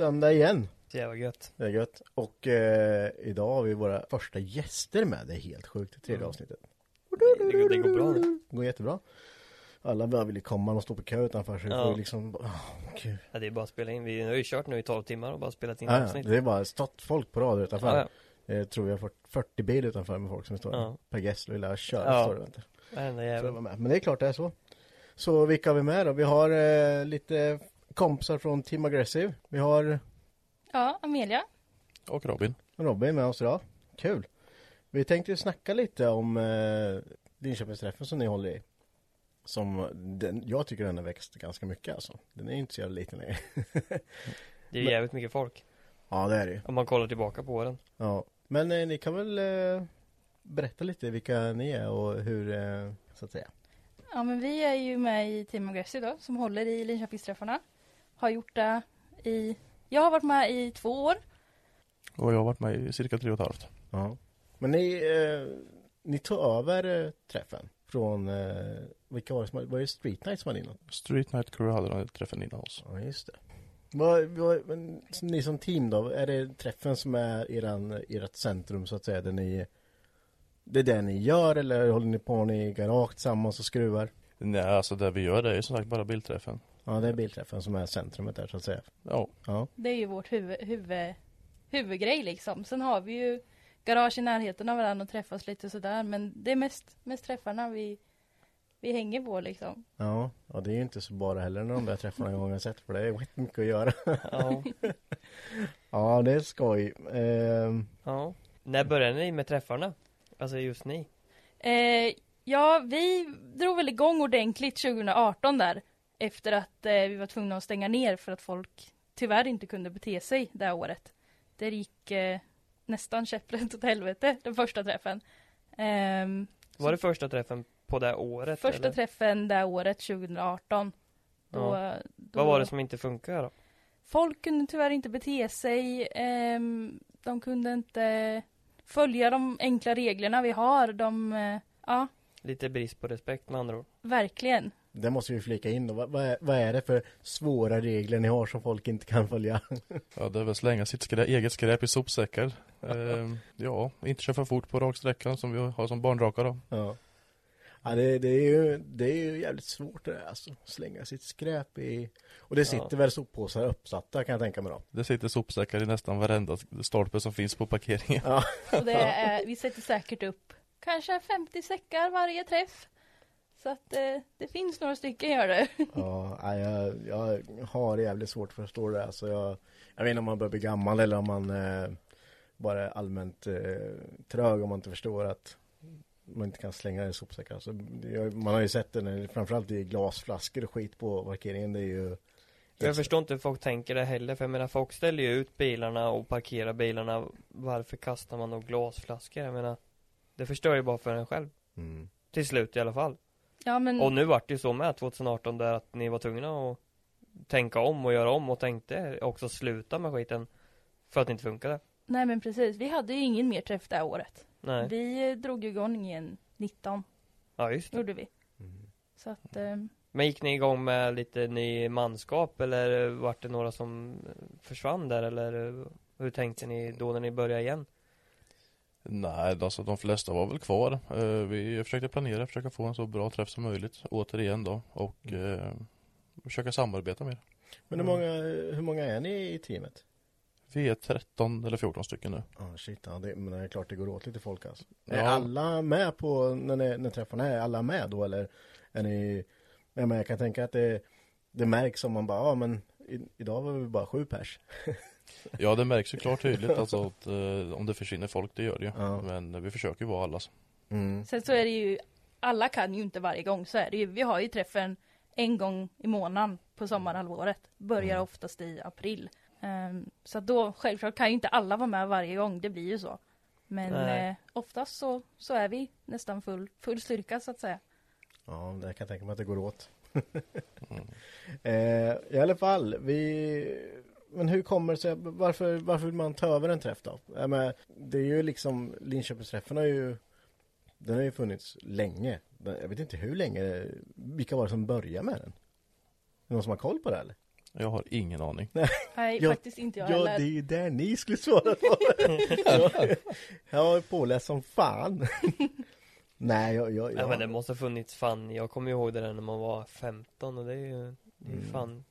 Söndag igen. Jävla gött. Det är gött. Och eh, idag har vi våra första gäster med. Det är helt sjukt. Det tredje Mm. avsnittet. Det, det går bra. Det går jättebra. Alla bara vill ju komma och stå på kö utanför så vi Ja. får ju liksom åh. Ja, det är bara att spela in. Vi har ju kört nu i 12 timmar och bara spelat in Ja, ja, avsnitt. det är bara stått folk på rad utanför. Ja, Jag tror vi har fått 40 bil utanför med folk som står Ja. Per Gessle vill lära köra Ja. står det inte. Varenda Så jag jävel. var med. Men det är klart det är så. Så vilka har vi med då? Vi har eh, lite kompisar från Team Aggressive. Vi har Ja, Amelia. Och Robin. Robin med oss idag. Kul. Vi tänkte snacka lite om eh, Linköpingsträffen som ni håller i. Som den, jag tycker den har växt ganska mycket alltså. Den är inte så jävla liten längre. Det är ju jävligt mycket folk. ja det är det ju. Om man kollar tillbaka på den. Ja. Men eh, ni kan väl eh, berätta lite vilka ni är och hur, eh, så att säga. Ja, men vi är ju med i Team Aggressive då, som håller i Linköpingsträffarna. Har gjort det i... Jag har varit med i två år. Och jag har varit med i cirka tre och ett halvt. Ja. Men ni, eh, ni tog över eh, träffen från, eh, vilka var det som var det Street Night som var innan? Street Night Crew hade den träffen innan oss. Ja, just det. Vad, vad, men, ni som team då, är det träffen som är eran, ert centrum så att säga, där ni det är det ni gör eller håller ni på ni i garage tillsammans och skruvar? Nej, alltså det vi gör det är ju som sagt bara bilträffen. Ja, det är bilträffen som är centrumet där så att säga. Ja, Ja, Det är ju vårt huvud, huvud, huvudgrej liksom. Sen har vi ju garage i närheten av varandra och träffas lite sådär. Men det är mest, mest träffarna vi, vi hänger på liksom. ja, ja det är ju inte så bara heller när de där träffarna en gång har sett för det är mycket att göra. Ja. ja, det är skoj. Ehm, ja. När började ni med träffarna? Alltså just ni? Eh, ja, vi drog väl igång ordentligt 2018 där. Efter att eh, vi var tvungna att stänga ner för att folk tyvärr inte kunde bete sig det här året. Det gick eh, nästan käpprätt åt helvete den första träffen. Ehm, Var det första träffen på det året? första eller? träffen det året 2018. Då, Ja. då Vad var det som inte funkar då? Folk kunde tyvärr inte bete sig. ehm, de kunde inte följa de enkla reglerna vi har. De, eh, ja, Lite brist på respekt med andra ord. verkligen. Det måste vi flika in då. Vad, vad, är, vad är det för svåra regler ni har som folk inte kan följa? ja det är väl slänga sitt skrä, eget skräp i sopsäckar. Ehm, ja, inte köra för fort på raksträckan som vi har som barnraka då. Ja. Ja, det, det, är ju, det är ju jävligt svårt det där alltså. Slänga sitt skräp i... Och det sitter Ja. väl soppåsar uppsatta kan jag tänka mig då. Det sitter sopsäckar i nästan varenda stolpe som finns på parkeringen. Ja. Och det är, vi sätter säkert upp kanske 50 säckar varje träff. Så att eh, det finns några stycken gör det. Ja, nej, jag, jag har jävligt svårt för att förstå det där. Så jag, jag vet inte om man börjar bli gammal eller om man eh, bara är allmänt eh, trög om man inte förstår att man inte kan slänga det i sopsäckar. Så det, jag- man har ju sett det när, framförallt i glasflaskor och skit på parkeringen. Det är ju Jag förstår inte hur folk tänker det heller, för jag menar folk ställer ju ut bilarna och parkerar bilarna Varför kastar man då glasflaskor? Jag menar Det förstör ju bara för en själv Mm. Till slut i alla fall Ja men Och nu vart det ju så med 2018 där att ni var tvungna att Tänka om och göra om och tänkte också sluta med skiten För att det inte funkade Nej men precis, vi hade ju ingen mer träff det här året. Nej, Vi eh, drog igång igen 19, ja just det gjorde vi. Mm. Så att, eh, Men gick ni igång med lite ny manskap eller vart det några som försvann där eller hur tänkte ni då när ni började igen? Nej, alltså de flesta var väl kvar. Eh, Vi försökte planera, försöka få en så bra träff som möjligt återigen då och eh, försöka samarbeta mer. Men hur många, hur många är ni i teamet? Vi är 13 eller 14 stycken nu. Ja shit, ja, det, men det är klart det går åt lite folk alltså. Ja. Är alla med på, när, ni, när träffarna är, alla med då eller är ni, jag kan tänka att det, det märks om man bara, ja men i, idag var vi bara sju pers. Ja, det märks ju klart tydligt alltså att eh, om det försvinner folk, det gör det ju. Ja. Men vi försöker ju vara allas. Mm. sen så är det ju, alla kan ju inte varje gång, så är det ju. Vi har ju träffen en gång i månaden på sommarhalvåret. Börjar Mm. oftast i april. Ehm, så att då, självklart kan ju inte alla vara med varje gång, det blir ju så. Men eh, oftast så, så är vi nästan full, full styrka så att säga. Ja, det kan jag tänka mig att det går åt. Mm. eh, I alla fall, vi men hur kommer det sig, varför, varför vill man ta över en träff då? Jag menar, det är ju liksom, Linköpingsträffen har ju Den har ju funnits länge Jag vet inte hur länge, vilka var det som började med den? Är det någon som har koll på det eller? Jag har ingen aning. Nej, Ja, faktiskt inte jag Ja, heller. det är ju där ni skulle svara på Jag- Jag är påläst som fan Nej, jag, jag, Ja jag men det måste ha funnits fan, jag kommer ihåg det där när man var 15 och det är ju, det är ju Mm. fan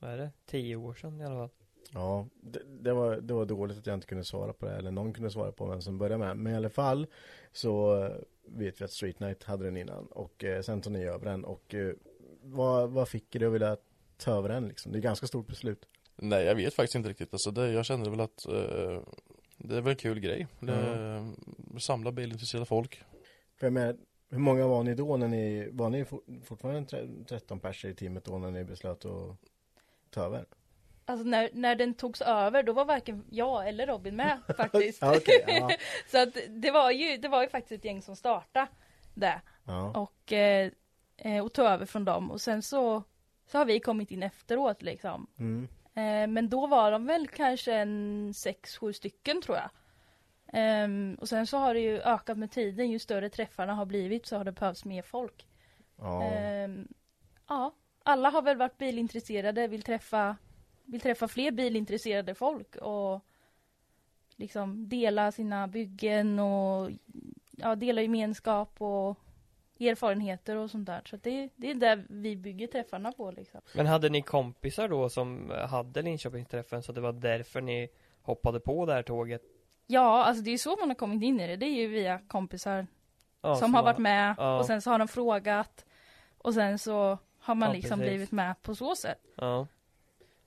Vad är det? 10 år sedan i alla fall Ja, det, det, var, det var dåligt att jag inte kunde svara på det eller någon kunde svara på vem som började med Men i alla fall så eh, vet vi att Street Night hade den innan och eh, sen tog ni över den och eh, vad, vad fick er att vilja ta över den liksom? Det är ganska stort beslut Nej, jag vet faktiskt inte riktigt. Alltså det, jag kände väl att eh, det är väl en kul grej. Det, Samla bilintresserade folk. För jag menar, hur många var ni då när ni, var ni for, fortfarande tre- 13 personer i teamet då när ni beslöt att ta över? Alltså när, när den togs över, då var varken jag eller Robin med faktiskt. Okej, ja. så att det var ju, det var ju faktiskt ett gäng som startade det. Ja, Och, eh, eh, och tog över från dem. Och sen så, så har vi kommit in efteråt liksom. mm. Eh, men då var de väl kanske en sex, sju stycken tror jag. Ehm, och sen så har det ju ökat med tiden. Ju större träffarna har blivit så har det behövts mer folk. ja. Ehm, ja, alla har väl varit bilintresserade, vill träffa, vill träffa fler bilintresserade folk och liksom dela sina byggen och ja, dela gemenskap och erfarenheter och sånt där. Så det, det är där vi bygger träffarna på liksom. Men hade ni kompisar då som hade Linköpingsträffen så det var därför ni hoppade på det här tåget? Ja, alltså det är ju så man har kommit in i det. Det är ju via kompisar Ja, som har varit med ja. och sen så har de frågat och sen så har man Ja, liksom precis. blivit med på så sätt. Ja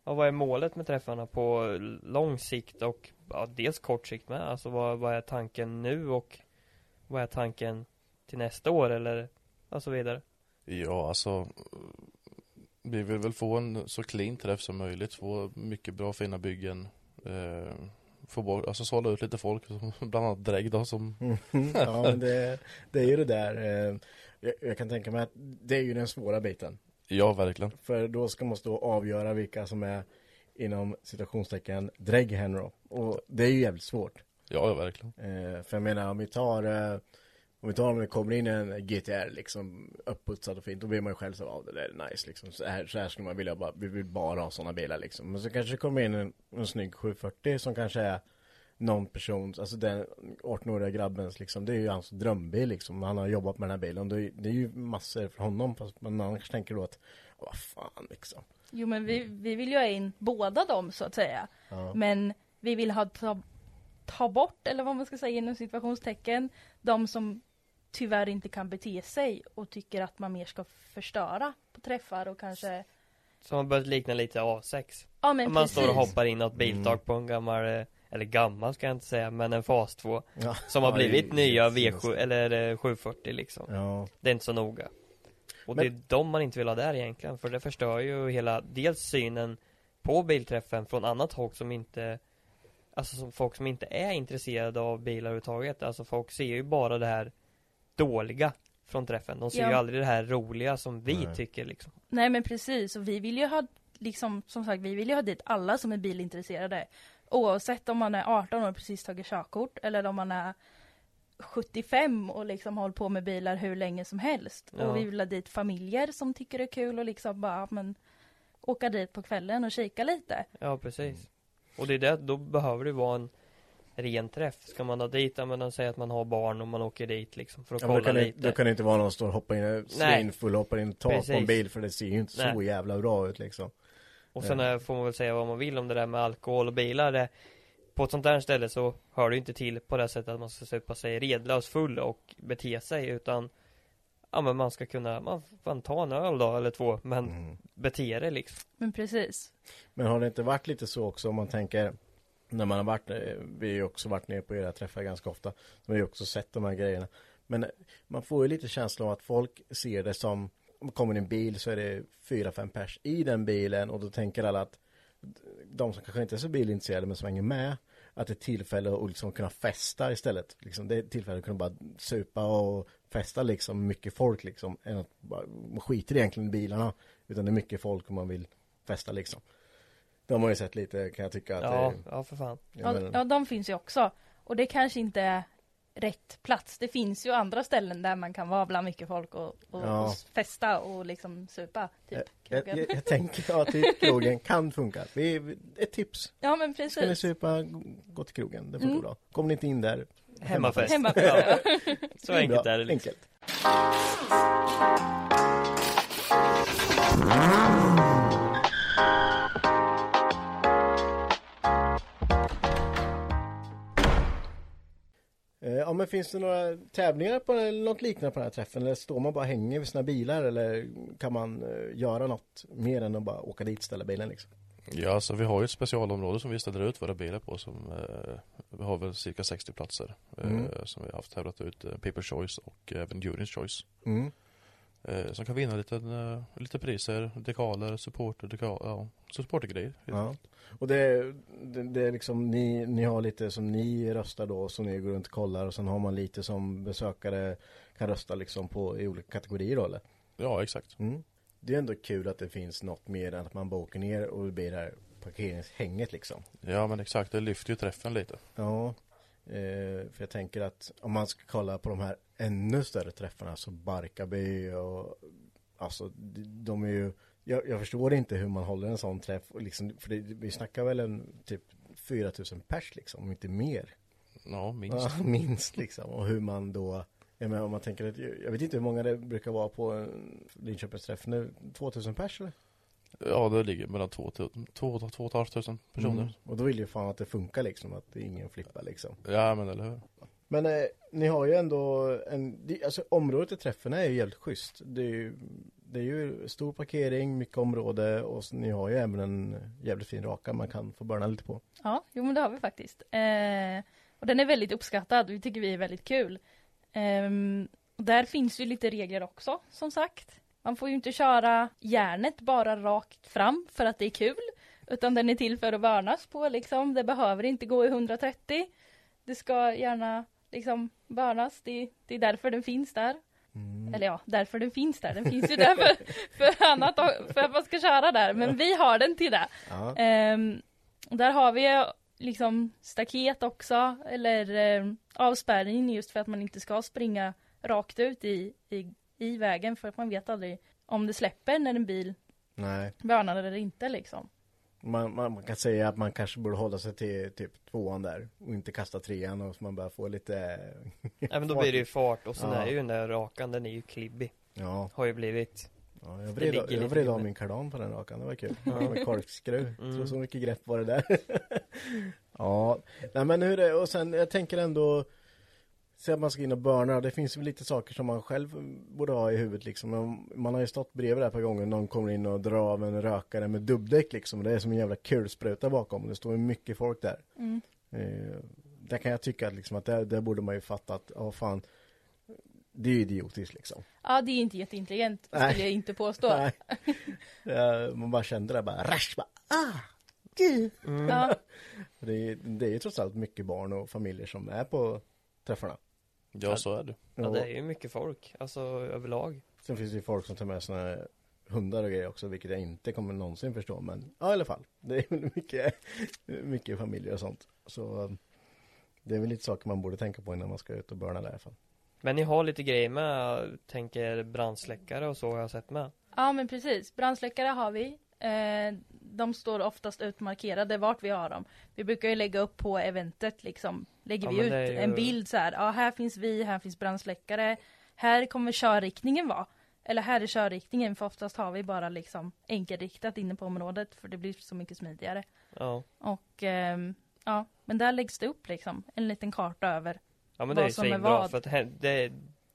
Och vad är målet med träffarna på lång sikt och ja, dels kort sikt med? Alltså vad, vad är tanken nu och vad är tanken till nästa år eller och så vidare? Ja, alltså vi vill väl få en så clean träff som möjligt. Få mycket bra fina byggen. Eh, få bort, alltså sålla ut lite folk. som- Bland annat Drägg då som ja, men det, det är ju det där eh, jag, jag kan tänka mig att det är ju den svåra biten Ja, verkligen. För då ska man stå och avgöra vilka som är inom citationstecken drägghenro Och det är ju jävligt svårt Ja, ja verkligen. eh, För jag menar om vi tar eh, Om vi tar om det kommer in en GTR liksom Upputsad och fint Då blir man ju själv så av det där är nice liksom Så här, så här skulle man vilja bara Vi vill bara ha sådana bilar liksom Men så kanske det kommer in en, en snygg 740 som kanske är någon persons, alltså den 18-åriga grabbens liksom, det är ju hans drömbil liksom. Han har jobbat med den här bilen. Det är, det är ju massor för honom. Fast man annars tänker då att, vad fan liksom. Jo men vi, vi vill ju ha in båda dem så att säga. Ja. Men vi vill ha ta, ta bort, eller vad man ska säga inom situationstecken, de som tyvärr inte kan bete sig och tycker att man mer ska förstöra på träffar och kanske Som har börjat likna lite A6 Ja men Man precis. står och hoppar in något biltak på en gammal eh, Eller gammal ska jag inte säga men en Fas 2 Ja. Som har Ja, blivit är nya helt V7 sinnessjukt. eller eh, 740 liksom Ja. Det är inte så noga Och Men- det är de man inte vill ha där egentligen, för det förstör ju hela, dels synen på bilträffen från annat håll som inte Alltså som folk som inte är intresserade av bilar överhuvudtaget, alltså folk ser ju bara det här dåliga från träffen, de ser Ja. ju aldrig det här roliga som vi Nej. tycker liksom Nej men precis, och vi vill ju ha, liksom, som sagt, vi vill ju ha dit alla som är bilintresserade. Oavsett om man är 18 år och precis tagit körkort, eller om man är 75 och liksom hållit på med bilar hur länge som helst. Ja. Och vi vill ha dit familjer som tycker det är kul och liksom bara, men åka dit på kvällen och kika lite. Ja precis Och det är det, då behöver det vara en ren träff Ska man ha dit, ja men de säger att man har barn och man åker dit liksom för att Ja, då, kolla kan det, lite då kan det inte vara någon som står och hoppar in, svinfull, hoppar in och tar på en bil för det ser ju inte så Nej. jävla bra ut liksom. Och sen är, får man väl säga vad man vill om det där med alkohol och bilar det, På ett sånt där ställe så hör det inte till på det sättet att man ska supa sig redlös full och bete sig utan Ja men man ska kunna, man får ta en öl då eller två men Mm. bete det liksom Men precis. Men har det inte varit lite så också om man tänker när man har varit, vi har ju också varit nere på era träffar ganska ofta. Vi har ju också sett de här grejerna. Men man får ju lite känsla av att folk ser det som, kommer en bil så är det fyra, fem pers i den bilen och då tänker alla att de som kanske inte är så bilintresserade men som hänger med att det är tillfälle att liksom kunna festa istället. Liksom, det är tillfälle att kunna bara supa och festa liksom mycket folk liksom. Än att bara, man skiter egentligen i bilarna. Utan det är mycket folk och man vill festa liksom. De har ju sett lite kan jag tycka att Ja, det, ja för fan ja, Ja, men, ja, de finns ju också. Och det kanske inte är rätt plats. Det finns ju andra ställen där man kan vara bland mycket folk och, och, Ja. och festa och liksom supa. Typ jag, krogen. jag, jag tänker att typ krogen kan funka. Vi, vi- ett tips. Ja men Ska ni precis. supa, gå till krogen. Det funkar Mm. bra. Kommer ni inte in där, Hemmafest Hemma. Ja, Så Det är enkelt är det liksom Enkelt. Eh, Ja men finns det några tävlingar på eller något liknande på den här träffen? Eller står man bara hänger vid sina bilar? Eller kan man eh, göra något mer än att bara åka dit och ställa bilen liksom? Ja, så vi har ju ett specialområde som vi ställer ut våra bilar på som eh, vi har väl cirka 60 platser eh, Mm. som vi har haft tävlat ut eh, Paper Choice och även Juryns Choice. Mm. Eh, som kan vinna lite, eh, lite priser, dekaler, supporter, dekal, ja, supportergrejer. Ja. Och det, det, det är liksom ni, ni har lite som ni röstar då som ni går runt och kollar och sen har man lite som besökare kan rösta liksom på i olika kategorier då eller? ja exakt. Mm. Det är ändå kul att det finns något mer än att man bara åker ner och blir det här parkeringshänget liksom. Ja men exakt, det lyfter ju träffen lite. Ja, eh, för jag tänker att om man ska kolla på de här ännu större träffarna så Barkarby och alltså de, är ju jag, jag förstår inte hur man håller en sån träff och liksom, för det, vi snackar väl en typ 4000 pers liksom, om inte mer. Ja, minst. Ja, minst liksom. Och hur man då, jag menar om man tänker att, jag vet inte hur många det brukar vara på en Linköpingsträff nu, 2000 pers eller? Ja, det ligger mellan två till två, två, två och ett halvt tusen personer. Mm. Och då vill ju fan att det funkar liksom, att ingen flippar liksom. Ja men eller hur. Men eh, ni har ju ändå en, det- alltså området i träffen är ju jävligt schysst. Det är ju, det är ju stor parkering, mycket område och ni har ju även en jävligt fin raka man kan få börna lite på. Ja, jo men det har vi faktiskt. Eh, och den är väldigt uppskattad. Vi tycker vi är väldigt kul. Ehm, och där finns ju lite regler också, som sagt. Man får ju inte köra järnet bara rakt fram för att det är kul. Utan den är till för att börnas på liksom. Det behöver inte gå i 130. Det ska gärna liksom börnas. Det, det är därför den finns där. Eller ja, därför den finns där. Den finns ju där för, för annat, för att man ska köra där. Men vi har den till det. Ja. Ehm, där har vi liksom staket också, eller eh, avspärrning just för att man inte ska springa rakt ut i, i, i vägen för att man vet aldrig om det släpper när en bil Nej, börnar eller inte liksom. man, man, man kan säga att man kanske borde hålla sig till typ tvåan där och inte kasta trean och så man börjar få lite Ja men då blir det ju fart och sen Ja. är ju den där rakan, den är ju klibbig Ja, Har ju blivit ja jag vred, jag vred av min kardan på den rakan, det var kul. Ja, med korkskruv. Mm. Så, så mycket grepp var det där. ja, nej men hur är det, och sen jag tänker ändå Säg att man ska in och burna, det finns väl lite saker som man själv borde ha i huvudet liksom. Man har ju stått bredvid där på gånger, någon kommer in och drar av en rökare med dubbdäck liksom. Det är som en jävla kulspruta bakom, det står ju mycket folk där. Eh, där kan jag tycka att, liksom, att där, där borde man ju fatta att, ja fan det är ju idiotiskt liksom. Ja, det är inte jätteintelligent, Nej. skulle jag inte påstå. Nej. Ja, man bara kände det bara, rasch, bara, ah, gud. Ja, Det är, det är ju trots allt mycket barn och familjer som är på träffarna. Ja, så är det. Ja, det är ju mycket folk, alltså överlag. Sen finns det ju folk som tar med sina hundar och grejer också, vilket jag inte kommer någonsin förstå. Men ja, i alla fall. Det är väl mycket, mycket familjer och sånt. Så det är väl lite saker man borde tänka på innan man ska ut och börna i alla fall. Men ni har lite grejer med, tänker brandsläckare och så har jag sett med. ja men precis. Brandsläckare har vi. Eh, de står oftast utmarkerade vart vi har dem. Vi brukar ju lägga upp på eventet liksom. Lägger Ja, vi ut det är ju- en bild så här. Ja, här finns vi, här finns brandsläckare. Här kommer körriktningen vara. Eller här är körriktningen för oftast har vi bara liksom enkelriktat inne på området för det blir så mycket smidigare. Ja. Och ehm, ja, men där läggs det upp liksom en liten karta över. Ja men det Vad är ju svinbra vad. för att det, det,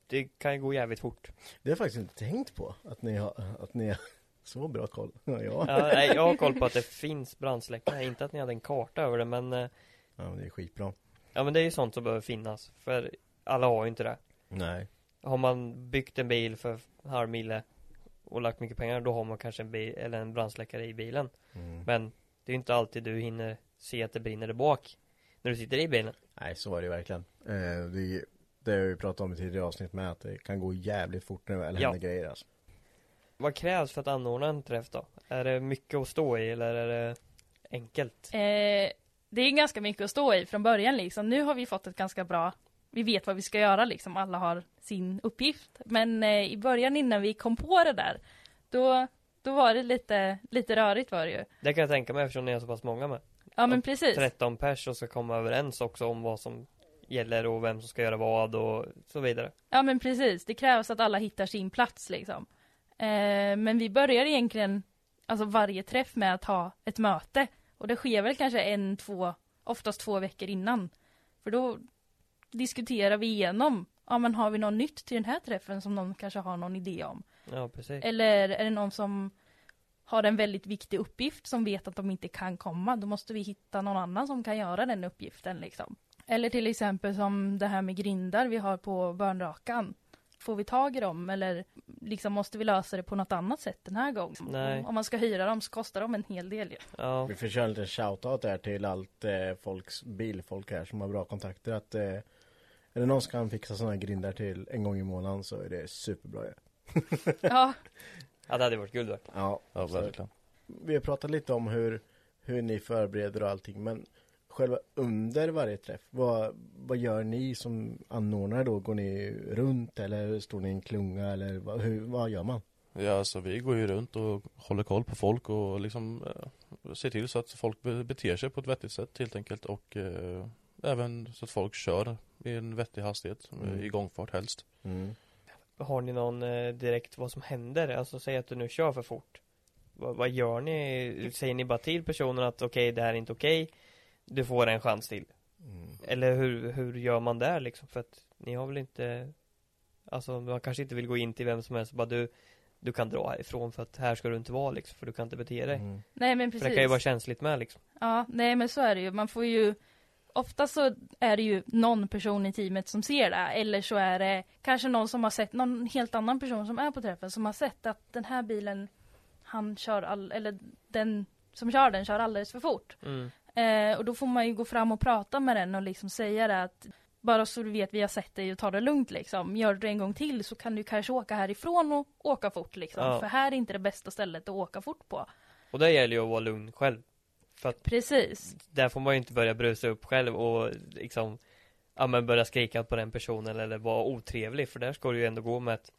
det kan ju gå jävligt fort. Det har jag faktiskt inte tänkt på, att ni har, att ni har så bra koll. Ja, ja. Nej, jag har koll på att det finns brandsläckare, inte att ni hade en karta över det men eh, ja men det är skitbra. Ja men det är ju sånt som behöver finnas, för alla har ju inte det. Nej. Har man byggt en bil för halv mille och lagt mycket pengar, då har man kanske en bil, eller en brandsläckare i bilen. Mm. Men det är ju inte alltid du hinner se att det brinner där bak när du sitter i bilen. Nej, så är det ju verkligen. Eh, det, det har vi pratat om i tidigare avsnitt med, att det kan gå jävligt fort när det väl Ja. händer grejer alltså. Vad krävs för att anordna en träff då? Är det mycket att stå i eller är det enkelt? Eh, det är ganska mycket att stå i från början liksom. Nu har vi fått ett ganska bra, vi vet vad vi ska göra liksom. Alla har sin uppgift. Men eh, i början innan vi kom på det där, då, då var det lite, lite rörigt var det ju. Det kan jag tänka mig eftersom ni är så pass många med. Ja men precis. 13 pers och ska komma överens också om vad som gäller och vem som ska göra vad och så vidare. Ja men precis, det krävs att alla hittar sin plats liksom. Eh, men vi börjar egentligen, alltså varje träff med att ha ett möte. Och det sker väl kanske en, två, oftast två veckor innan. För då diskuterar vi igenom, ja men har vi något nytt till den här träffen som någon kanske har någon idé om? Ja precis. Eller är det någon som har en väldigt viktig uppgift som vet att de inte kan komma, då måste vi hitta någon annan som kan göra den uppgiften liksom. Eller till exempel som det här med grindar vi har på Börnrakan. Får vi tag i dem eller liksom måste vi lösa det på något annat sätt den här gången? Nej. Om man ska hyra dem så kostar de en hel del ju. Ja. Vi får köra en liten shoutout där till allt eh, folks bilfolk här som har bra kontakter. Att eh, är det någon som kan fixa sådana här grindar till en gång i månaden så är det superbra. Ja. Ja, ja, det hade varit guld värt. Ja, Ja, verkligen. Vi har pratat lite om hur, hur ni förbereder och allting men själva under varje träff, vad, vad gör ni som anordnare då? Går ni runt eller står ni i en klunga eller vad, hur, vad gör man? Ja, alltså vi går ju runt och håller koll på folk och liksom eh, ser till så att folk be- beter sig på ett vettigt sätt helt enkelt och eh, även så att folk kör i en vettig hastighet, Mm. eh, i gångfart helst. Mm. Har ni någon eh, direkt vad som händer? Alltså säg att du nu kör för fort. Vad, vad gör ni? Säger ni bara till personen att okej, det här är inte okej. Du får en chans till. Mm. Eller hur, hur gör man där liksom? För att ni har väl inte Alltså man kanske inte vill gå in till vem som helst och bara du Du kan dra härifrån för att här ska du inte vara liksom för du kan inte bete dig. Mm. nej men För precis. det kan ju vara känsligt med liksom. Ja, nej men så är det ju. Man får ju Ofta så är det ju någon person i teamet som ser det eller så är det kanske någon som har sett någon helt annan person som är på träffen som har sett att den här bilen han kör all, eller den som kör den kör alldeles för fort. Mm. Eh, och då får man ju gå fram och prata med den och liksom säga det att bara så du vet vi har sett dig och ta det lugnt liksom. Gör du det en gång till så kan du kanske åka härifrån och åka fort liksom. Ja. För här är inte det bästa stället att åka fort på. Och det gäller ju att vara lugn själv. För att Precis. där får man ju inte börja brusa upp själv och liksom Ja men börja skrika på den personen eller vara otrevlig för där ska du ju ändå gå med ett,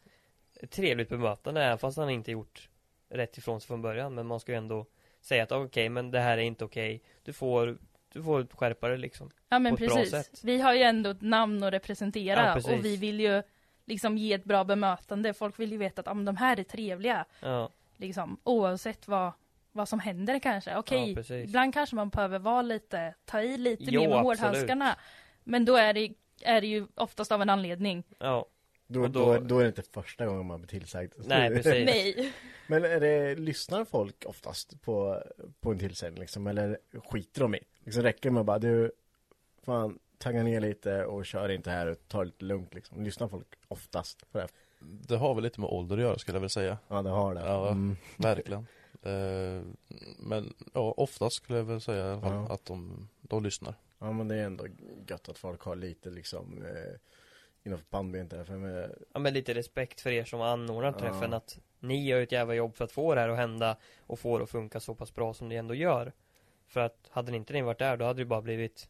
ett trevligt bemötande även fast han inte gjort rätt ifrån sig från början men man ska ju ändå säga att okej men det här är inte okej Du får Du får skärpa dig liksom Ja men precis. Vi har ju ändå ett namn att representera Ja, och vi vill ju liksom ge ett bra bemötande. Folk vill ju veta att ah, de här är trevliga. Ja, Liksom, oavsett vad, vad som händer kanske. Okej, Ja, ibland kanske man behöver vara lite, ta i lite Jo, mer med hårdhandskarna. Men då är det, är det ju oftast av en anledning. ja, Då, Och då... då- Då, är det inte första gången man blir tillsagd. nej precis Nej. Men är det, lyssnar folk oftast på, på en tillsägning liksom? Eller skiter de i? Liksom räcker det med att bara du, fan, tagga ner lite och kör inte här och tar det lite lugnt liksom. Lyssnar folk oftast på det? Det har väl lite med ålder att göra skulle jag vilja säga. Ja, det har det. Ja, Mm. verkligen. Eh, men ja, oftast skulle jag väl säga i alla fall Ja. att de, de lyssnar. Ja, men det är ändå gött att folk har lite liksom eh, innanför. För med, Ja men lite respekt för er som anordnar Ja. träffen att ni gör ett jävla jobb för att få det här att hända och få det att funka så pass bra som det ändå gör. För att hade ni inte ni varit där då hade det bara blivit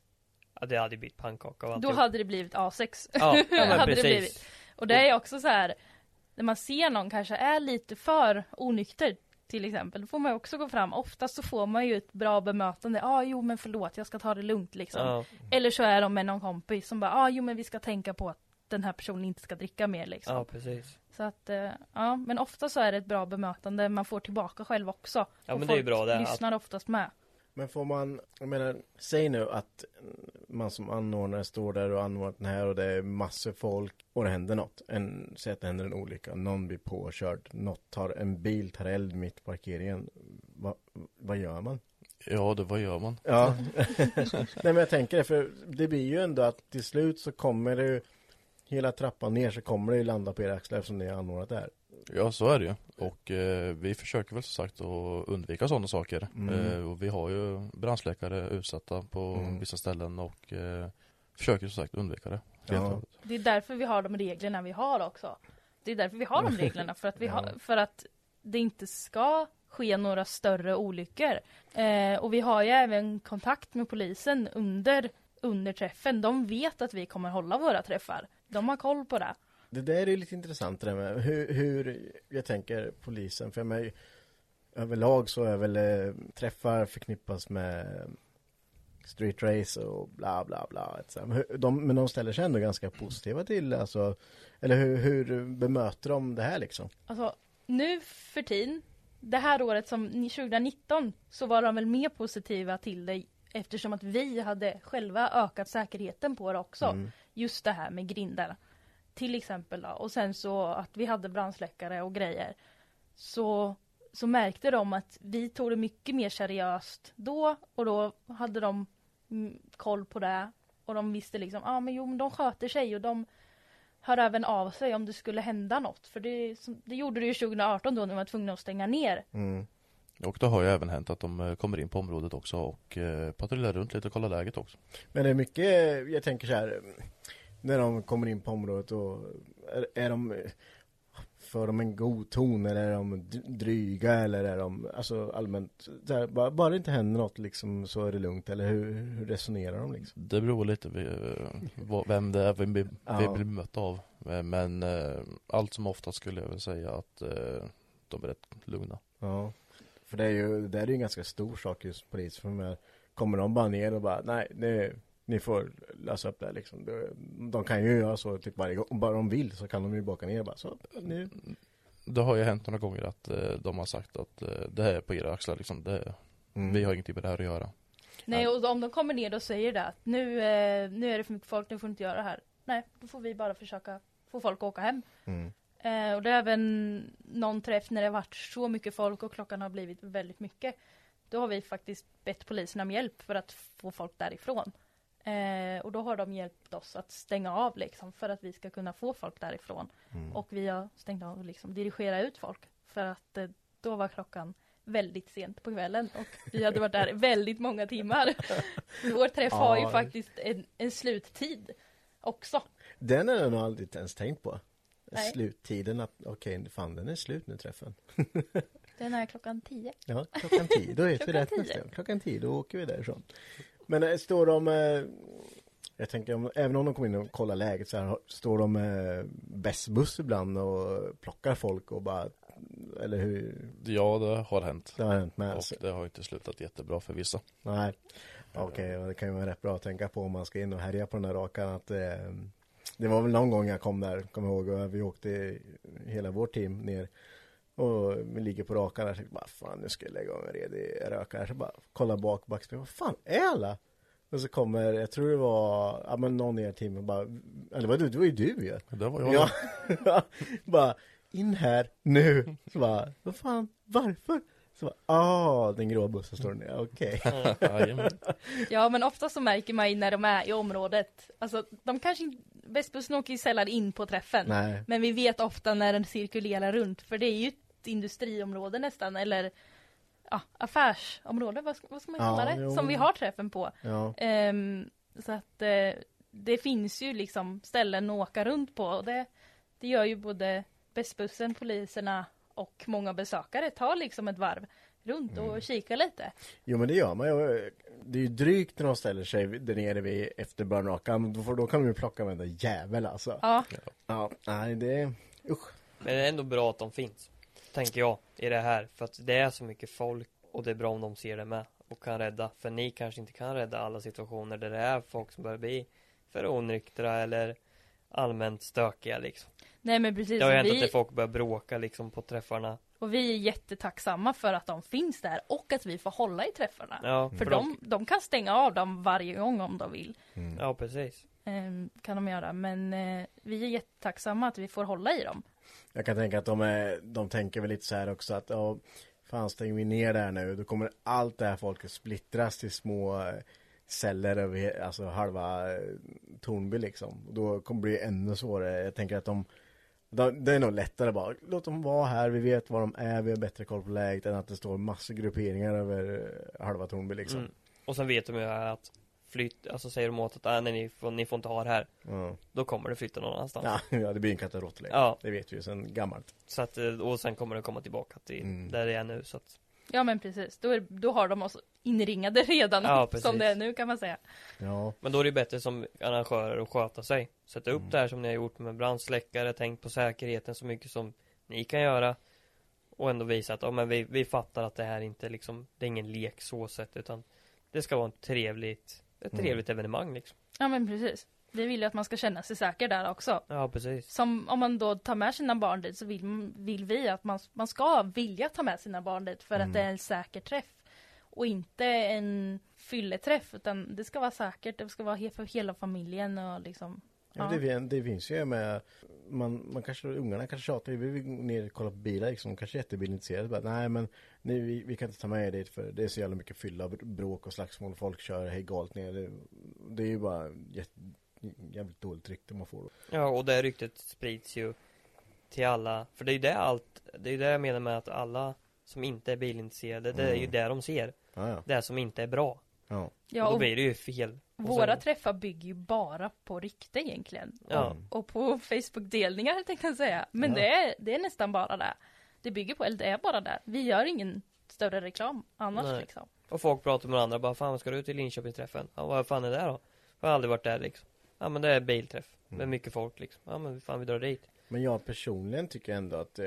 Ja det hade blivit pannkaka och Då alltihop. hade det blivit A6. Ja, ja men hade det precis. blivit. Och det är också så här när man ser någon kanske är lite för onykter till exempel, då får man ju också gå fram. Oftast så får man ju ett bra bemötande. Ja, ah, jo men förlåt, jag ska ta det lugnt liksom. Ja, Eller så är de med någon kompis som bara, ja ah, jo men vi ska tänka på att den här personen inte ska dricka mer liksom. ja precis. Så att, eh, ja, men ofta så är det ett bra bemötande man får tillbaka själv också. Ja, men det är ju bra det, att- lyssnar oftast med. men får man, jag menar, säg nu att man som anordnare står där och anordnar den här och det är massor folk och det händer något. En, säg att det händer en olycka, någon blir påkörd, något tar, en bil tar eld mitt i parkeringen. Va, vad gör man? Ja, det vad gör man? Ja, nej men jag tänker det, för det blir ju ändå att till slut så kommer det ju Hela trappan ner så kommer det ju landa på era axlar eftersom ni har anordnat det här. Ja, så är det ju. Och eh, vi försöker väl som sagt att undvika sådana saker. Mm. Eh, och vi har ju brandsläckare utsatta på Mm. vissa ställen och eh, försöker som sagt undvika det. Ja. Det är därför vi har de reglerna vi har också. Det är därför vi har de reglerna, för att, vi Ja. har, för att det inte ska ske några större olyckor. Eh, och vi har ju även kontakt med polisen under, under träffen. De vet att vi kommer hålla våra träffar. De har koll på det. Det där är ju lite intressant det där med hur, hur jag tänker polisen, för mig överlag så är väl eh, träffar förknippas med street race och bla bla bla. de, men de ställer sig ändå ganska positiva till alltså, eller hur, hur bemöter de det här liksom? Alltså, nu för tiden, det här året som 2019, så var de väl mer positiva till det eftersom att vi hade själva ökat säkerheten på det också. Mm. Just det här med grindar. Till exempel då. Och sen så att vi hade brandsläckare och grejer. Så, så märkte de att vi tog det mycket mer seriöst då och då hade de mm, koll på det. Och de visste liksom, ja ah, men jo men de sköter sig och de hör även av sig om det skulle hända något. För det, det gjorde det ju 2018 då när de var tvungna att stänga ner. Mm. Och det har ju även hänt att de eh, kommer in på området också och eh, patrullerar runt lite och kollar läget också. Men det är mycket, jag tänker så här När de kommer in på området och är, är de För de en god ton eller är de dryga eller är de Alltså allmänt här, bara, bara det inte händer något liksom så är det lugnt eller hur, hur resonerar de liksom? Det beror lite på eh, vem det är vi, vi Ja. blir bemötta av. Eh, Men eh, allt som oftast skulle jag väl säga att eh, de är rätt lugna. Ja För det är ju, det är ju en ganska stor sak just polis för med Kommer de bara ner och bara nej det ni får lösa upp det här liksom. De, de kan ju göra så typ varje gång. Om bara de vill så kan de ju baka ner bara så. Nu. Det har ju hänt några gånger att eh, de har sagt att eh, det här är på era axlar liksom. Det, Mm. Vi har ingenting med det här att göra. Nej och om de kommer ner och säger det att nu, eh, nu är det för mycket folk, nu får du inte göra det här. Nej, då får vi bara försöka få folk att åka hem. Mm. Eh, och det är även någon träff när det har varit så mycket folk och klockan har blivit väldigt mycket. Då har vi faktiskt bett polisen om hjälp för att få folk därifrån. Eh, och då har de hjälpt oss att stänga av liksom för att vi ska kunna få folk därifrån. Mm. Och vi har stängt av och liksom dirigera ut folk. För att eh, då var klockan väldigt sent på kvällen och vi hade varit där väldigt många timmar. Vår träff har ju Ja. faktiskt en, en sluttid också. Den har jag nog aldrig ens tänkt på. Nej. Sluttiden att okej, fan den är slut nu träffen. Den är klockan tio. Ja, klockan tio. Då vet vi rätt nästa gång. Klockan tio, då åker vi därifrån. Men äh, står de eh, Jag tänker om, även om de kommer in och kollar läget så här, står de med buss ibland och plockar folk och bara Eller hur? Ja, det har hänt. Det har hänt med. Och Så, det har inte slutat jättebra för vissa. nej. Okej, och det kan ju vara rätt bra att tänka på om man ska in och härja på den där rakan att eh, Det var väl någon gång jag kom där, kommer ihåg, och vi åkte hela vårt team ner och vi ligger på rakan där och tänkte bara fan nu ska jag lägga av en redig rökare. Så bara kolla bak backspegeln, vad fan är alla? Och så kommer, jag tror det var, ja men någon i er team och bara, eller var det, det var ju du ju. Det var jag. Ja, bara in här nu. Så bara, vad fan, varför? Så bara, ah, den gråa bussen står där, okej. Jajamän. Ja men ofta så märker man ju när de är i området, alltså de kanske inte, Västbussen åker ju sällan in på träffen. Nej. Men vi vet ofta när den cirkulerar runt, för det är ju ett industriområde nästan, eller ja, affärsområde, vad ska, vad ska man Ja, kalla det? jo. Som vi har träffen på. Ja. Ehm, så att eh, det finns ju liksom ställen att åka runt på och det, det gör ju både Västbussen, poliserna och många besökare tar liksom ett varv runt och Mm. kikar lite. Jo men det gör man ju. Det är ju drygt när de ställer sig där nere vid efter Börnrakan. Då, då kan de ju plocka varenda jävel alltså. Ja, Ja, nej det, usch. Men det är ändå bra att de finns. Tänker jag i det här. För att det är så mycket folk och det är bra om de ser det med. Och kan rädda. För ni kanske inte kan rädda alla situationer där det är folk som börjar bli för onyktra eller allmänt stökiga liksom. nej men precis. Det har ju hänt att vi, det folk börjar bråka liksom på träffarna. Och vi är jättetacksamma för att de finns där och att vi får hålla i träffarna. Ja, För de, de kan stänga av dem varje gång om de vill. Ja, precis. Ehm, kan de göra. Men eh, vi är jättetacksamma att vi får hålla i dem. Jag kan tänka att de, är, de tänker väl lite så här också att ja, fan stänger vi ner där nu då kommer allt det här folket splittras till små eh, celler över alltså halva eh, Tornby liksom. Och då kommer det bli ännu svårare. Jag tänker att de det är nog lättare bara, låt dem vara här, vi vet var de är, vi har bättre koll på läget än att det står massor grupperingar över eh, halva Tornby liksom. Mm. Och sen vet de ju att flytt, alltså säger de åt att äh, nej, ni, får, ni får inte ha det här. Ja. Då kommer det flytta någon annanstans. Ja, ja, det blir en kattaråttlek. Ja. Det vet vi ju sedan gammalt. Så att, eh, och sen kommer det komma tillbaka till Mm. där det är nu så att Ja men precis. Då, är, då har de oss inringade redan. Ja, precis. som det är nu kan man säga. Ja, Men då är det bättre som arrangörer att sköta sig Sätta upp Mm. det här som ni har gjort med brandsläckare Tänk på säkerheten så mycket som ni kan göra Och ändå visa att ja, men vi, vi fattar att det här inte liksom Det är ingen lek så sett utan Det ska vara ett trevligt Ett Mm. trevligt evenemang liksom Ja men precis. Vi vill ju att man ska känna sig säker där också. Ja precis Som om man då tar med sina barn dit så vill, vill vi att man, man ska vilja ta med sina barn dit för Mm. att det är en säker träff. Och inte en fylleträff utan det ska vara säkert, det ska vara he- för hela familjen och liksom Ja. Det, det finns ju med man, man kanske, ungarna kanske tjatar, vi vill gå ner och kolla på bilar liksom, kanske är jättebilintresserade. Bara, Nej men nej, vi, vi kan inte ta med er dit för det är så jävla mycket fylla, bråk och slagsmål, folk kör hej galt ner. Det, det är ju bara jätte, jävligt dåligt rykte man får då. Ja och det ryktet sprids ju Till alla För det är ju det allt Det är ju det jag menar med att alla Som inte är bilintresserade Det är ju Mm. det de ser Ja, ja. Det som inte är bra ja. Ja och då och blir det ju fel Och våra sen- träffar bygger ju bara på rykte egentligen. Ja Mm. Och på Facebook-delningar tänkte jag säga. Men Ja. det, är, det är nästan bara det. Det bygger på, eller det är bara det. Vi gör ingen större reklam annars Nej. liksom. Och folk pratar med varandra bara Fan ska du till Linköpingsträffen? Ja vad fan är det då? Jag har aldrig varit där liksom Ja men det är bilträff Med Mm. mycket folk liksom Ja men fan vi drar dit Men jag personligen tycker ändå att eh,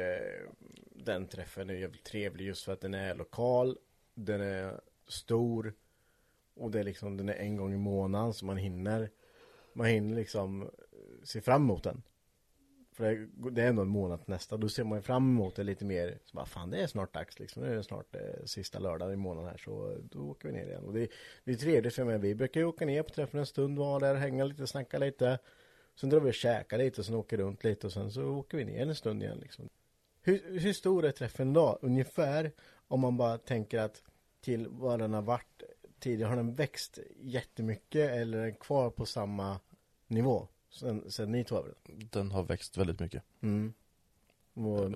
den träffen är jävligt trevlig just för att den är lokal, den är stor och det är liksom, den är en gång i månaden så man hinner man hinner liksom eh, se fram emot den. För det, är ändå en månad till nästa, då ser man ju fram emot det lite mer, så bara fan det är snart dags liksom, nu är det snart eh, sista lördagen i månaden här så eh, då åker vi ner igen. Och det, det är trevligt för mig, vi brukar ju åka ner på träffen en stund, vara där, hänga lite, snacka lite. Sen drar vi och käkar lite och sen åker runt lite och sen så åker vi ner en stund igen liksom. Hur, hur stor är träffen idag Ungefär om man bara tänker att till vad den har varit tidigare. Har den växt jättemycket eller är den kvar på samma nivå? Sen, sen ni tog över den? Den har växt väldigt mycket. Mm. Och,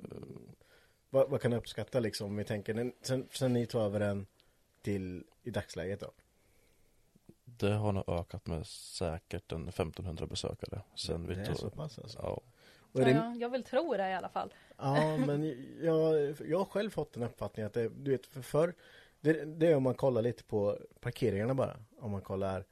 vad, vad kan du uppskatta liksom? Om vi tänker, sen, sen ni tog över den till i dagsläget då? Det har nog ökat med säkert en 1500 besökare. Sen vi det är tog... så pass alltså? Ja. Det, Ja, jag vill tro det i alla fall. Ja, men jag, jag har själv fått en uppfattning att det, du vet, för förr, det, det är om man kollar lite på parkeringarna bara. Om man kollar,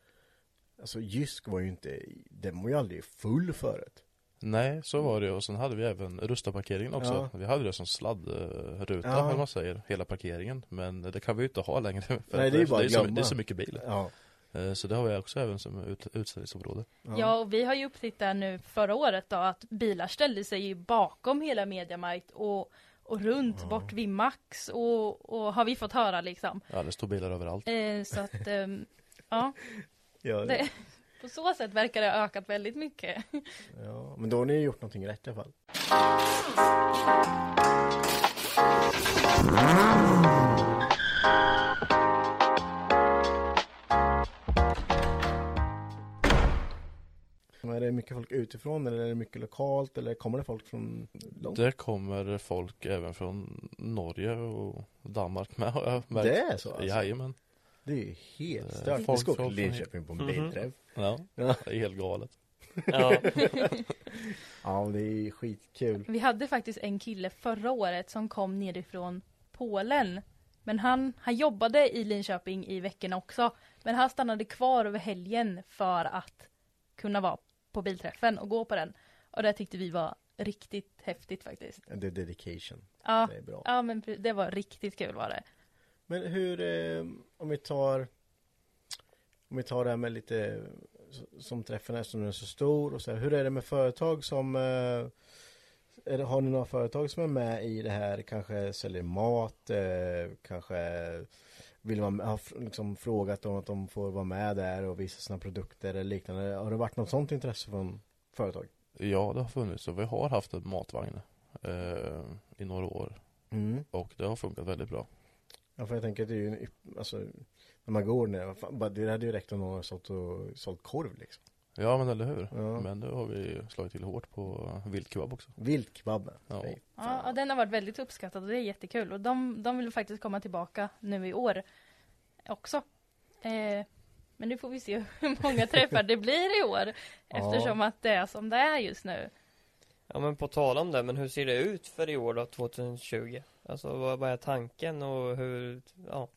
alltså Jysk var ju inte, den var ju aldrig full förut. Nej, så var det och sen hade vi även Rusta-parkeringen också. Ja. Vi hade det som sladdruta, Ja. eller man säger, hela parkeringen. Men det kan vi ju inte ha längre. För Nej, det är ju bara det, är så, glömma. det är så mycket bil. Ja. Eh, Så det har vi också även som ut, utställningsområde. Ja. och vi har ju upptäckt där nu förra året då att bilar ställde sig ju bakom hela Mediamarkt och, och runt bort vid Max och, och har vi fått höra liksom. Ja, det står bilar överallt. Eh, så att, ehm, ja, Ja, det, på så sätt verkar det ha ökat väldigt mycket. ja, men då har ni gjort någonting rätt i alla fall. Är det mycket folk utifrån eller är det mycket lokalt eller kommer det folk från långt? Det kommer folk även från Norge och Danmark med har jag märkt. Det är så alltså? Jajamän. Det är ju helt Eh, stört. Folk ska åka till Linköping på en Mhm. bilträff. Ja, Ja. det är helt galet. Ja, ja, det är skitkul. Vi hade faktiskt en kille förra året som kom nerifrån Polen. Men han, han jobbade i Linköping i veckorna också. Men han stannade kvar över helgen för att kunna vara på bilträffen och gå på den. Och det tyckte vi var riktigt häftigt faktiskt. Det är dedication. Ja, Det är bra. ja men det var riktigt kul var det. Men hur, eh, om vi tar Om vi tar det här med lite Som träffen är som den är så stor och så här, Hur är det med företag som eh, det, Har ni några företag som är med i det här? Kanske säljer mat eh, Kanske Vill man ha liksom frågat om att de får vara med där och visa sina produkter eller liknande Har det varit något sånt intresse från företag? Ja, det har funnits och vi har haft en matvagn eh, i några år Mm. och det har funkat väldigt bra. Ja för jag tänker att det är ju en, alltså När man går ner, det hade ju räckt om någon sålt, och, sålt korv liksom Ja, men eller hur? Ja. Men nu har vi slagit till hårt på viltkebab också. Viltkebabben Ja. Ja, ja, den har varit väldigt uppskattad och det är jättekul. Och de, de vill faktiskt komma tillbaka nu i år också. Eh, men nu får vi se hur många träffar det blir i år. Ja. Eftersom att det är som det är just nu. ja men på tal om det, men hur ser det ut för i år då, 2020? Alltså vad, vad är tanken och hur, ja,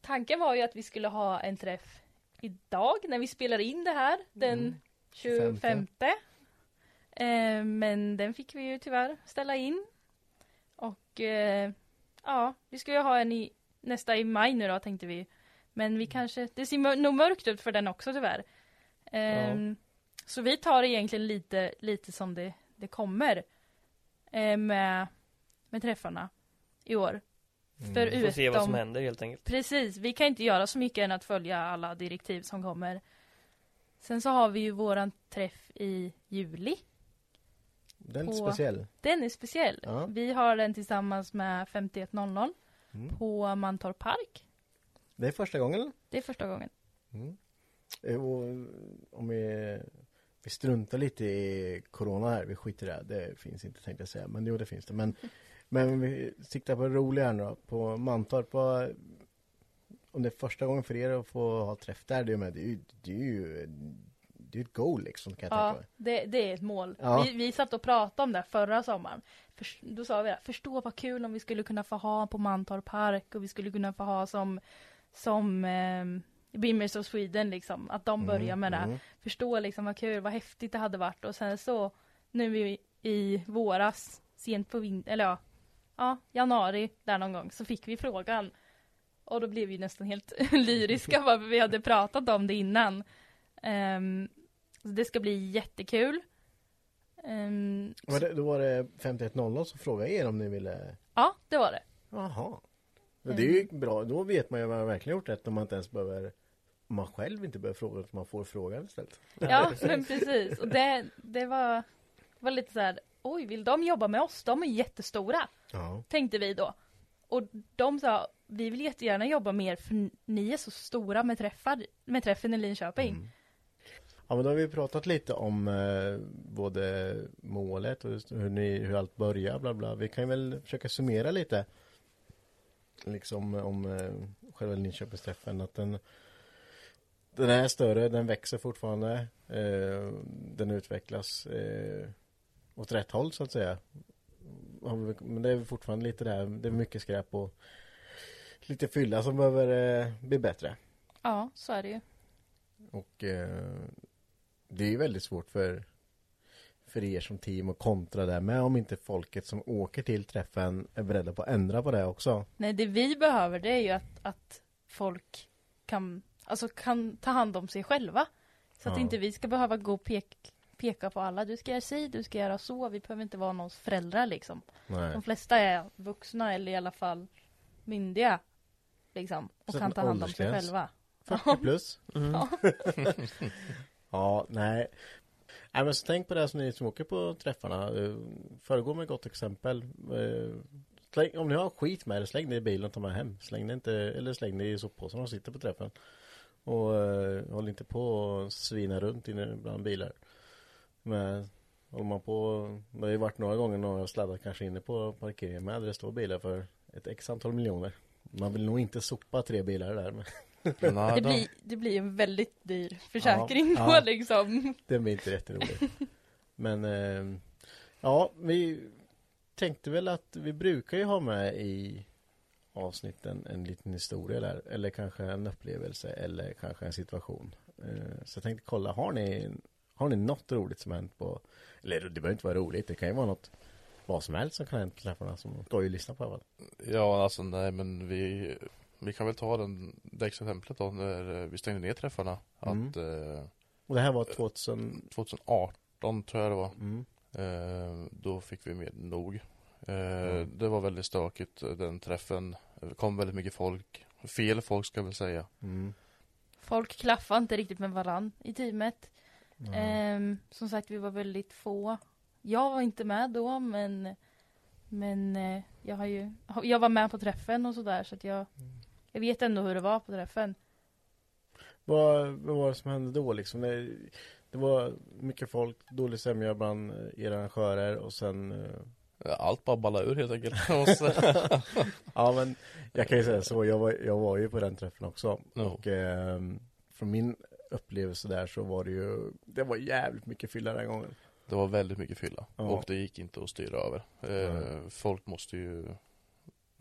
Tanken var ju att vi skulle ha en träff idag när vi spelar in det här. Den Mm. 25. Eh, men den fick vi ju tyvärr ställa in. Och eh, ja, vi ska ju ha en i nästa i maj nu då tänkte vi. Men vi kanske, det ser mör- nog mörkt ut för den också tyvärr. Ehm, Så vi tar egentligen lite, lite som det, det kommer. Eh, med, med träffarna i år. Mm. Förutom, får se vad som händer helt enkelt. Precis, vi kan inte göra så mycket än att följa alla direktiv som kommer. Sen så har vi ju våran träff i juli. Den är på- speciell Den är speciell. Ja. Vi har den tillsammans med 5100 mm. på Mantorp Park. Det är första gången? Det är första gången. Mm. Eh, Och om vi, vi struntar lite i Corona här, vi skiter i det, det finns inte tänkte jag säga, men jo det finns det. Men, men vi siktar på det roliga nu då, på Mantorp, vad- om det är första gången för er att få ha träff där, det är, med, det är ju, det är ju det är ett goal liksom kan jag Ja, tänka mig. det, det är ett mål. Ja. Vi, vi satt och pratade om det förra sommaren. Förs- då sa vi det, förstå vad kul om vi skulle kunna få ha på Mantorp Park och vi skulle kunna få ha som, som eh, Bimmers of Sweden liksom. Att de börjar med det. Mm. förstå liksom vad kul, vad häftigt det hade varit och sen så nu i, i våras, sent på vintern, eller ja, ja, januari där någon gång så fick vi frågan och då blev vi nästan helt lyriska för vi hade pratat om det innan. Ehm, så det ska bli jättekul. Ehm, Var det, då var det 5100 som frågade er om ni ville ja, det var det. Jaha Det är ju bra, då vet man ju vad man verkligen gjort rätt om man inte ens behöver om man själv inte behöver fråga utan man får frågan istället. Ja, men precis. Och det, det var, var lite så här, oj, vill de jobba med oss? De är jättestora. Ja. tänkte vi då. Och de sa, vi vill jättegärna jobba mer för ni är så stora med träffar, med träffen i Linköping. Mm. Ja men då har vi pratat lite om eh, både målet och hur, ni, hur allt börjar bla bla. Vi kan väl försöka summera lite. Liksom om eh, själva Linköpingsträffen att den Den är större, den växer fortfarande. Eh, den utvecklas eh, åt rätt håll så att säga. Men det är fortfarande lite där, det är mycket skräp och lite fylla som behöver eh, bli bättre. Ja, så är det ju. Och eh, det är ju väldigt svårt för för er som team att kontra det med om inte folket som åker till träffen är beredda på att ändra på det också. Nej, det vi behöver det är ju att, att folk kan, alltså kan ta hand om sig själva. Så att Ja. inte vi ska behöva gå och pek, peka på alla. Du ska göra si, du ska göra så. Vi behöver inte vara någons föräldrar liksom. Nej. De flesta är vuxna eller i alla fall myndiga. Liksom. Och Så kan ta hand om sig själva. 40 plus. Mm. Ja. Ja, nej. Nej men så tänk på det som ni som åker på träffarna. Eh, Föregå med gott exempel. Eh, Släng, om ni har skit med er, släng det i bilen och ta med hem. Släng det inte, eller släng det i soppåsen och sitter på träffen. Och uh, håll inte på och svina runt inne bland bilar. Men håller man på, det har ju varit några gånger när jag har sladdat kanske inne på parkeringen med där det står bilar för ett x antal miljoner. Man vill nog inte sopa tre bilar där. Men Nej, Det blir, det blir en väldigt dyr försäkring Ja, då ja. liksom. det blir inte jätteroligt. Men eh, ja, vi tänkte väl att vi brukar ju ha med i avsnitten en liten historia där. Eller kanske en upplevelse eller kanske en situation. Eh, så jag tänkte kolla, har ni, har ni något roligt som hänt på Eller det behöver inte vara roligt, det kan ju vara något vad som helst som kan hända på träffarna som ska ju lyssna på fall. Ja, alltså nej men vi Vi kan väl ta den, det exemplet då när eh, vi stängde ner träffarna Mm. Att eh, Och det här var 2000 2018 tror jag det var mm. eh, Då fick vi med nog eh, Det var väldigt stökigt eh, den träffen Det kom väldigt mycket folk Fel folk ska jag väl säga Mm. Folk klaffade inte riktigt med varann i teamet. Mm. Ehm, som sagt, vi var väldigt få. Jag var inte med då, men men eh, jag har ju Jag var med på träffen och sådär så att jag Jag vet ändå hur det var på träffen. Vad, vad var det som hände då liksom? Det, det var mycket folk, dålig sämja bland era arrangörer och sen eh, Allt bara ballade ur helt enkelt. Ja men jag kan ju säga så, jag var, jag var ju på den träffen också Ja. och eh, från min upplevelse där så var det ju Det var jävligt mycket fylla den gången. Det var väldigt mycket fylla. Ja. och det gick inte att styra över. Eh, Folk måste ju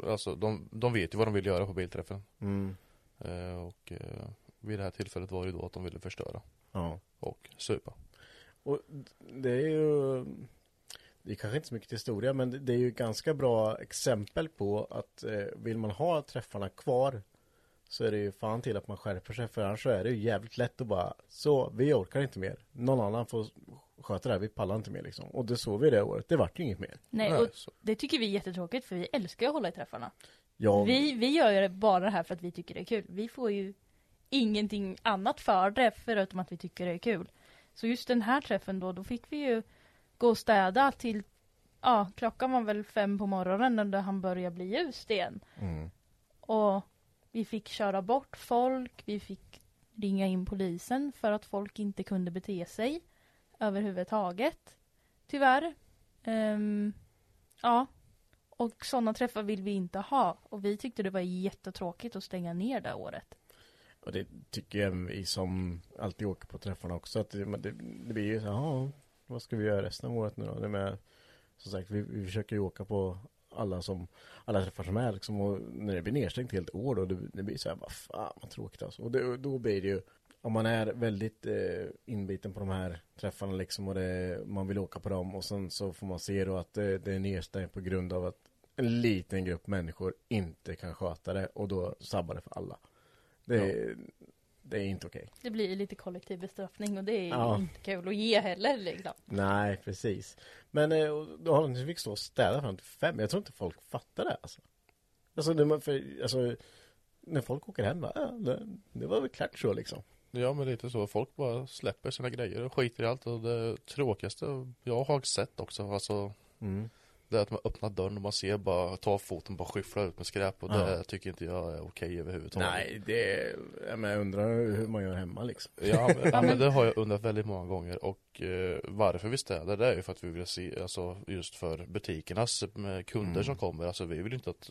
Alltså de, de vet ju vad de vill göra på bilträffen. Mm. eh, Och eh, vid det här tillfället var det ju då att de ville förstöra. Ja. Och supa. Och det är ju Det är kanske inte så mycket historia men det- det är ju ganska bra exempel på att eh, vill man ha träffarna kvar så är det ju fan till att man skärper sig för annars så är det ju jävligt lätt att bara så vi orkar inte mer. Någon annan får sköta det här, vi pallar inte mer liksom. Och det såg vi det året, det vart ju inget mer. Nej, Nej, och så- det tycker vi är jättetråkigt för vi älskar ju att hålla i träffarna. Ja, Vi, vi gör ju det bara det här för att vi tycker det är kul. Vi får ju ingenting annat för det förutom att vi tycker det är kul. Så just den här träffen då, då fick vi ju gå och städa till, ja klockan var väl fem på morgonen när han började bli ljust igen. mm. Och vi fick köra bort folk, vi fick ringa in polisen för att folk inte kunde bete sig överhuvudtaget. Tyvärr. Um, ja. Och sådana träffar vill vi inte ha. Och vi tyckte det var jättetråkigt att stänga ner det året. Och det tycker jag vi som alltid åker på träffarna också att det, det, det blir ju så här, vad ska vi göra resten av året nu då? Det med, som sagt, vi, vi försöker ju åka på alla som, alla träffar som är liksom och när det blir nedstängt helt år då, det, det blir så här, vad fan vad tråkigt alltså. Och det, då blir det ju, om man är väldigt eh, inbiten på de här träffarna liksom och det, man vill åka på dem och sen så får man se då att det, det är nedstängt på grund av att en liten grupp människor inte kan sköta det och då sabbar det för alla. Det, är- det är inte okej. Det blir lite kollektiv bestraffning och det är Ja. inte kul att ge heller liksom. Nej, precis. Men eh, då har ni fick stå och städa fram till fem. Jag tror inte folk fattar det alltså. Alltså, det, man- för, alltså när folk åker hem, bara, ja, det, det var väl klart så liksom. Ja men lite så, folk bara släpper sina grejer och skiter i allt och det tråkigaste jag har sett också alltså Mm. Det är att man öppnar dörren och man ser bara ta foten bara skyffla ut med skräp och Ja. det tycker inte jag är okej överhuvudtaget Nej, det, ja, men jag undrar hur man gör hemma liksom. Ja, men, ja men det har jag undrat väldigt många gånger och eh, varför vi städar det är ju för att vi vill se, alltså just för butikernas med kunder Mm. som kommer, alltså vi vill inte att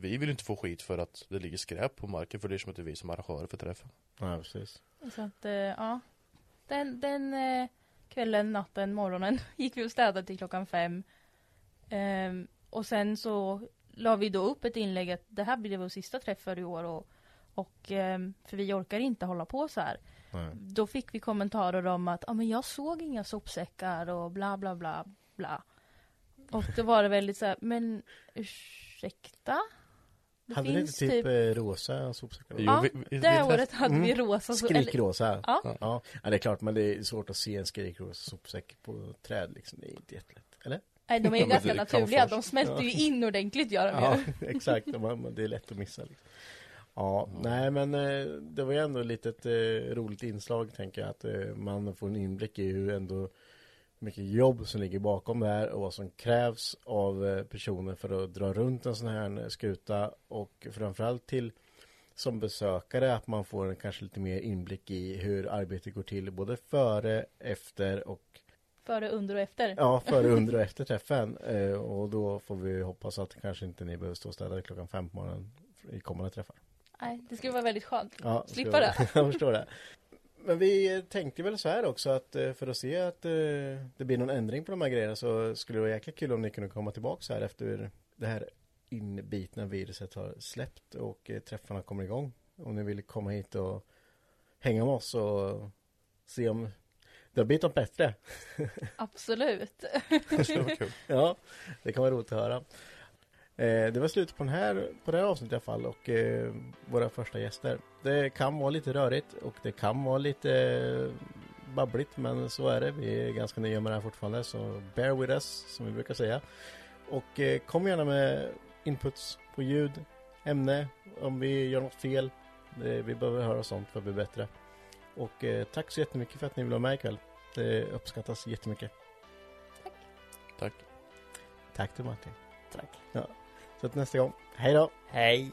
Vi vill inte få skit för att det ligger skräp på marken för det är som att det är vi som arrangörer för träffen Ja, precis. Så att, eh, ja. Den, den eh, kvällen, natten, morgonen gick vi och städade till klockan fem. Ehm, och sen så la vi då upp ett inlägg att det här blir vår sista träff för i år och, och ehm, för vi orkar inte hålla på så här. Nej. Då fick vi kommentarer om att ah, men jag såg inga sopsäckar och bla bla bla bla. Och då var det väldigt så här, men ursäkta? Det Hade ni inte typ, eh, rosa sopsäckar? Ja, vi- vi- vi det test- året hade vi Mm. rosa. eller- Skrikrosa. Ja. ja. Ja, det är klart, men det är svårt att se en skrikrosa sopsäck på träd liksom. Det är inte jättelätt. Eller? Nej, de är ju ganska naturliga. De smälter ju in ordentligt gör de Ja, ju. exakt. Det är lätt att missa. Liksom. Ja, nej men eh, det var ju ändå ett litet eh, roligt inslag tänker jag att eh, man får en inblick i hur ändå mycket jobb som ligger bakom det här och vad som krävs av personer för att dra runt en sån här skuta och framförallt till som besökare att man får en kanske lite mer inblick i hur arbetet går till både före, efter och Före, under och efter. Ja, före, under och efter träffen. Eh, och då får vi hoppas att kanske inte ni behöver stå och städa klockan fem på morgonen i kommande träffar. Nej, det skulle vara väldigt skönt. Ja, Slippa det. jag förstår det. Men vi tänkte väl så här också att eh, för att se att eh, det blir någon ändring på de här grejerna så skulle det vara jäkla kul om ni kunde komma tillbaka så här efter det här inbitna viruset har släppt och eh, träffarna kommer igång. Om ni vill komma hit och hänga med oss och se om det har blivit något bättre. Absolut. Det skulle vara kul. Ja, det kan vara roligt att höra. Eh, det var slut på, den här, på det här avsnittet i alla fall och eh, våra första gäster. Det kan vara lite rörigt och det kan vara lite eh, babbligt men så är det. Vi är ganska nya med det här fortfarande så bear with us som vi brukar säga. Och kom gärna med inputs på ljud, ämne, om vi gör något fel. Vi behöver höra sånt för att bli bättre. Och eh, tack så jättemycket för att ni vill vara med ikväll. Det uppskattas jättemycket. Tack. Tack till Martin. Tack. Ja. Så till nästa gång. Hej då! Hej!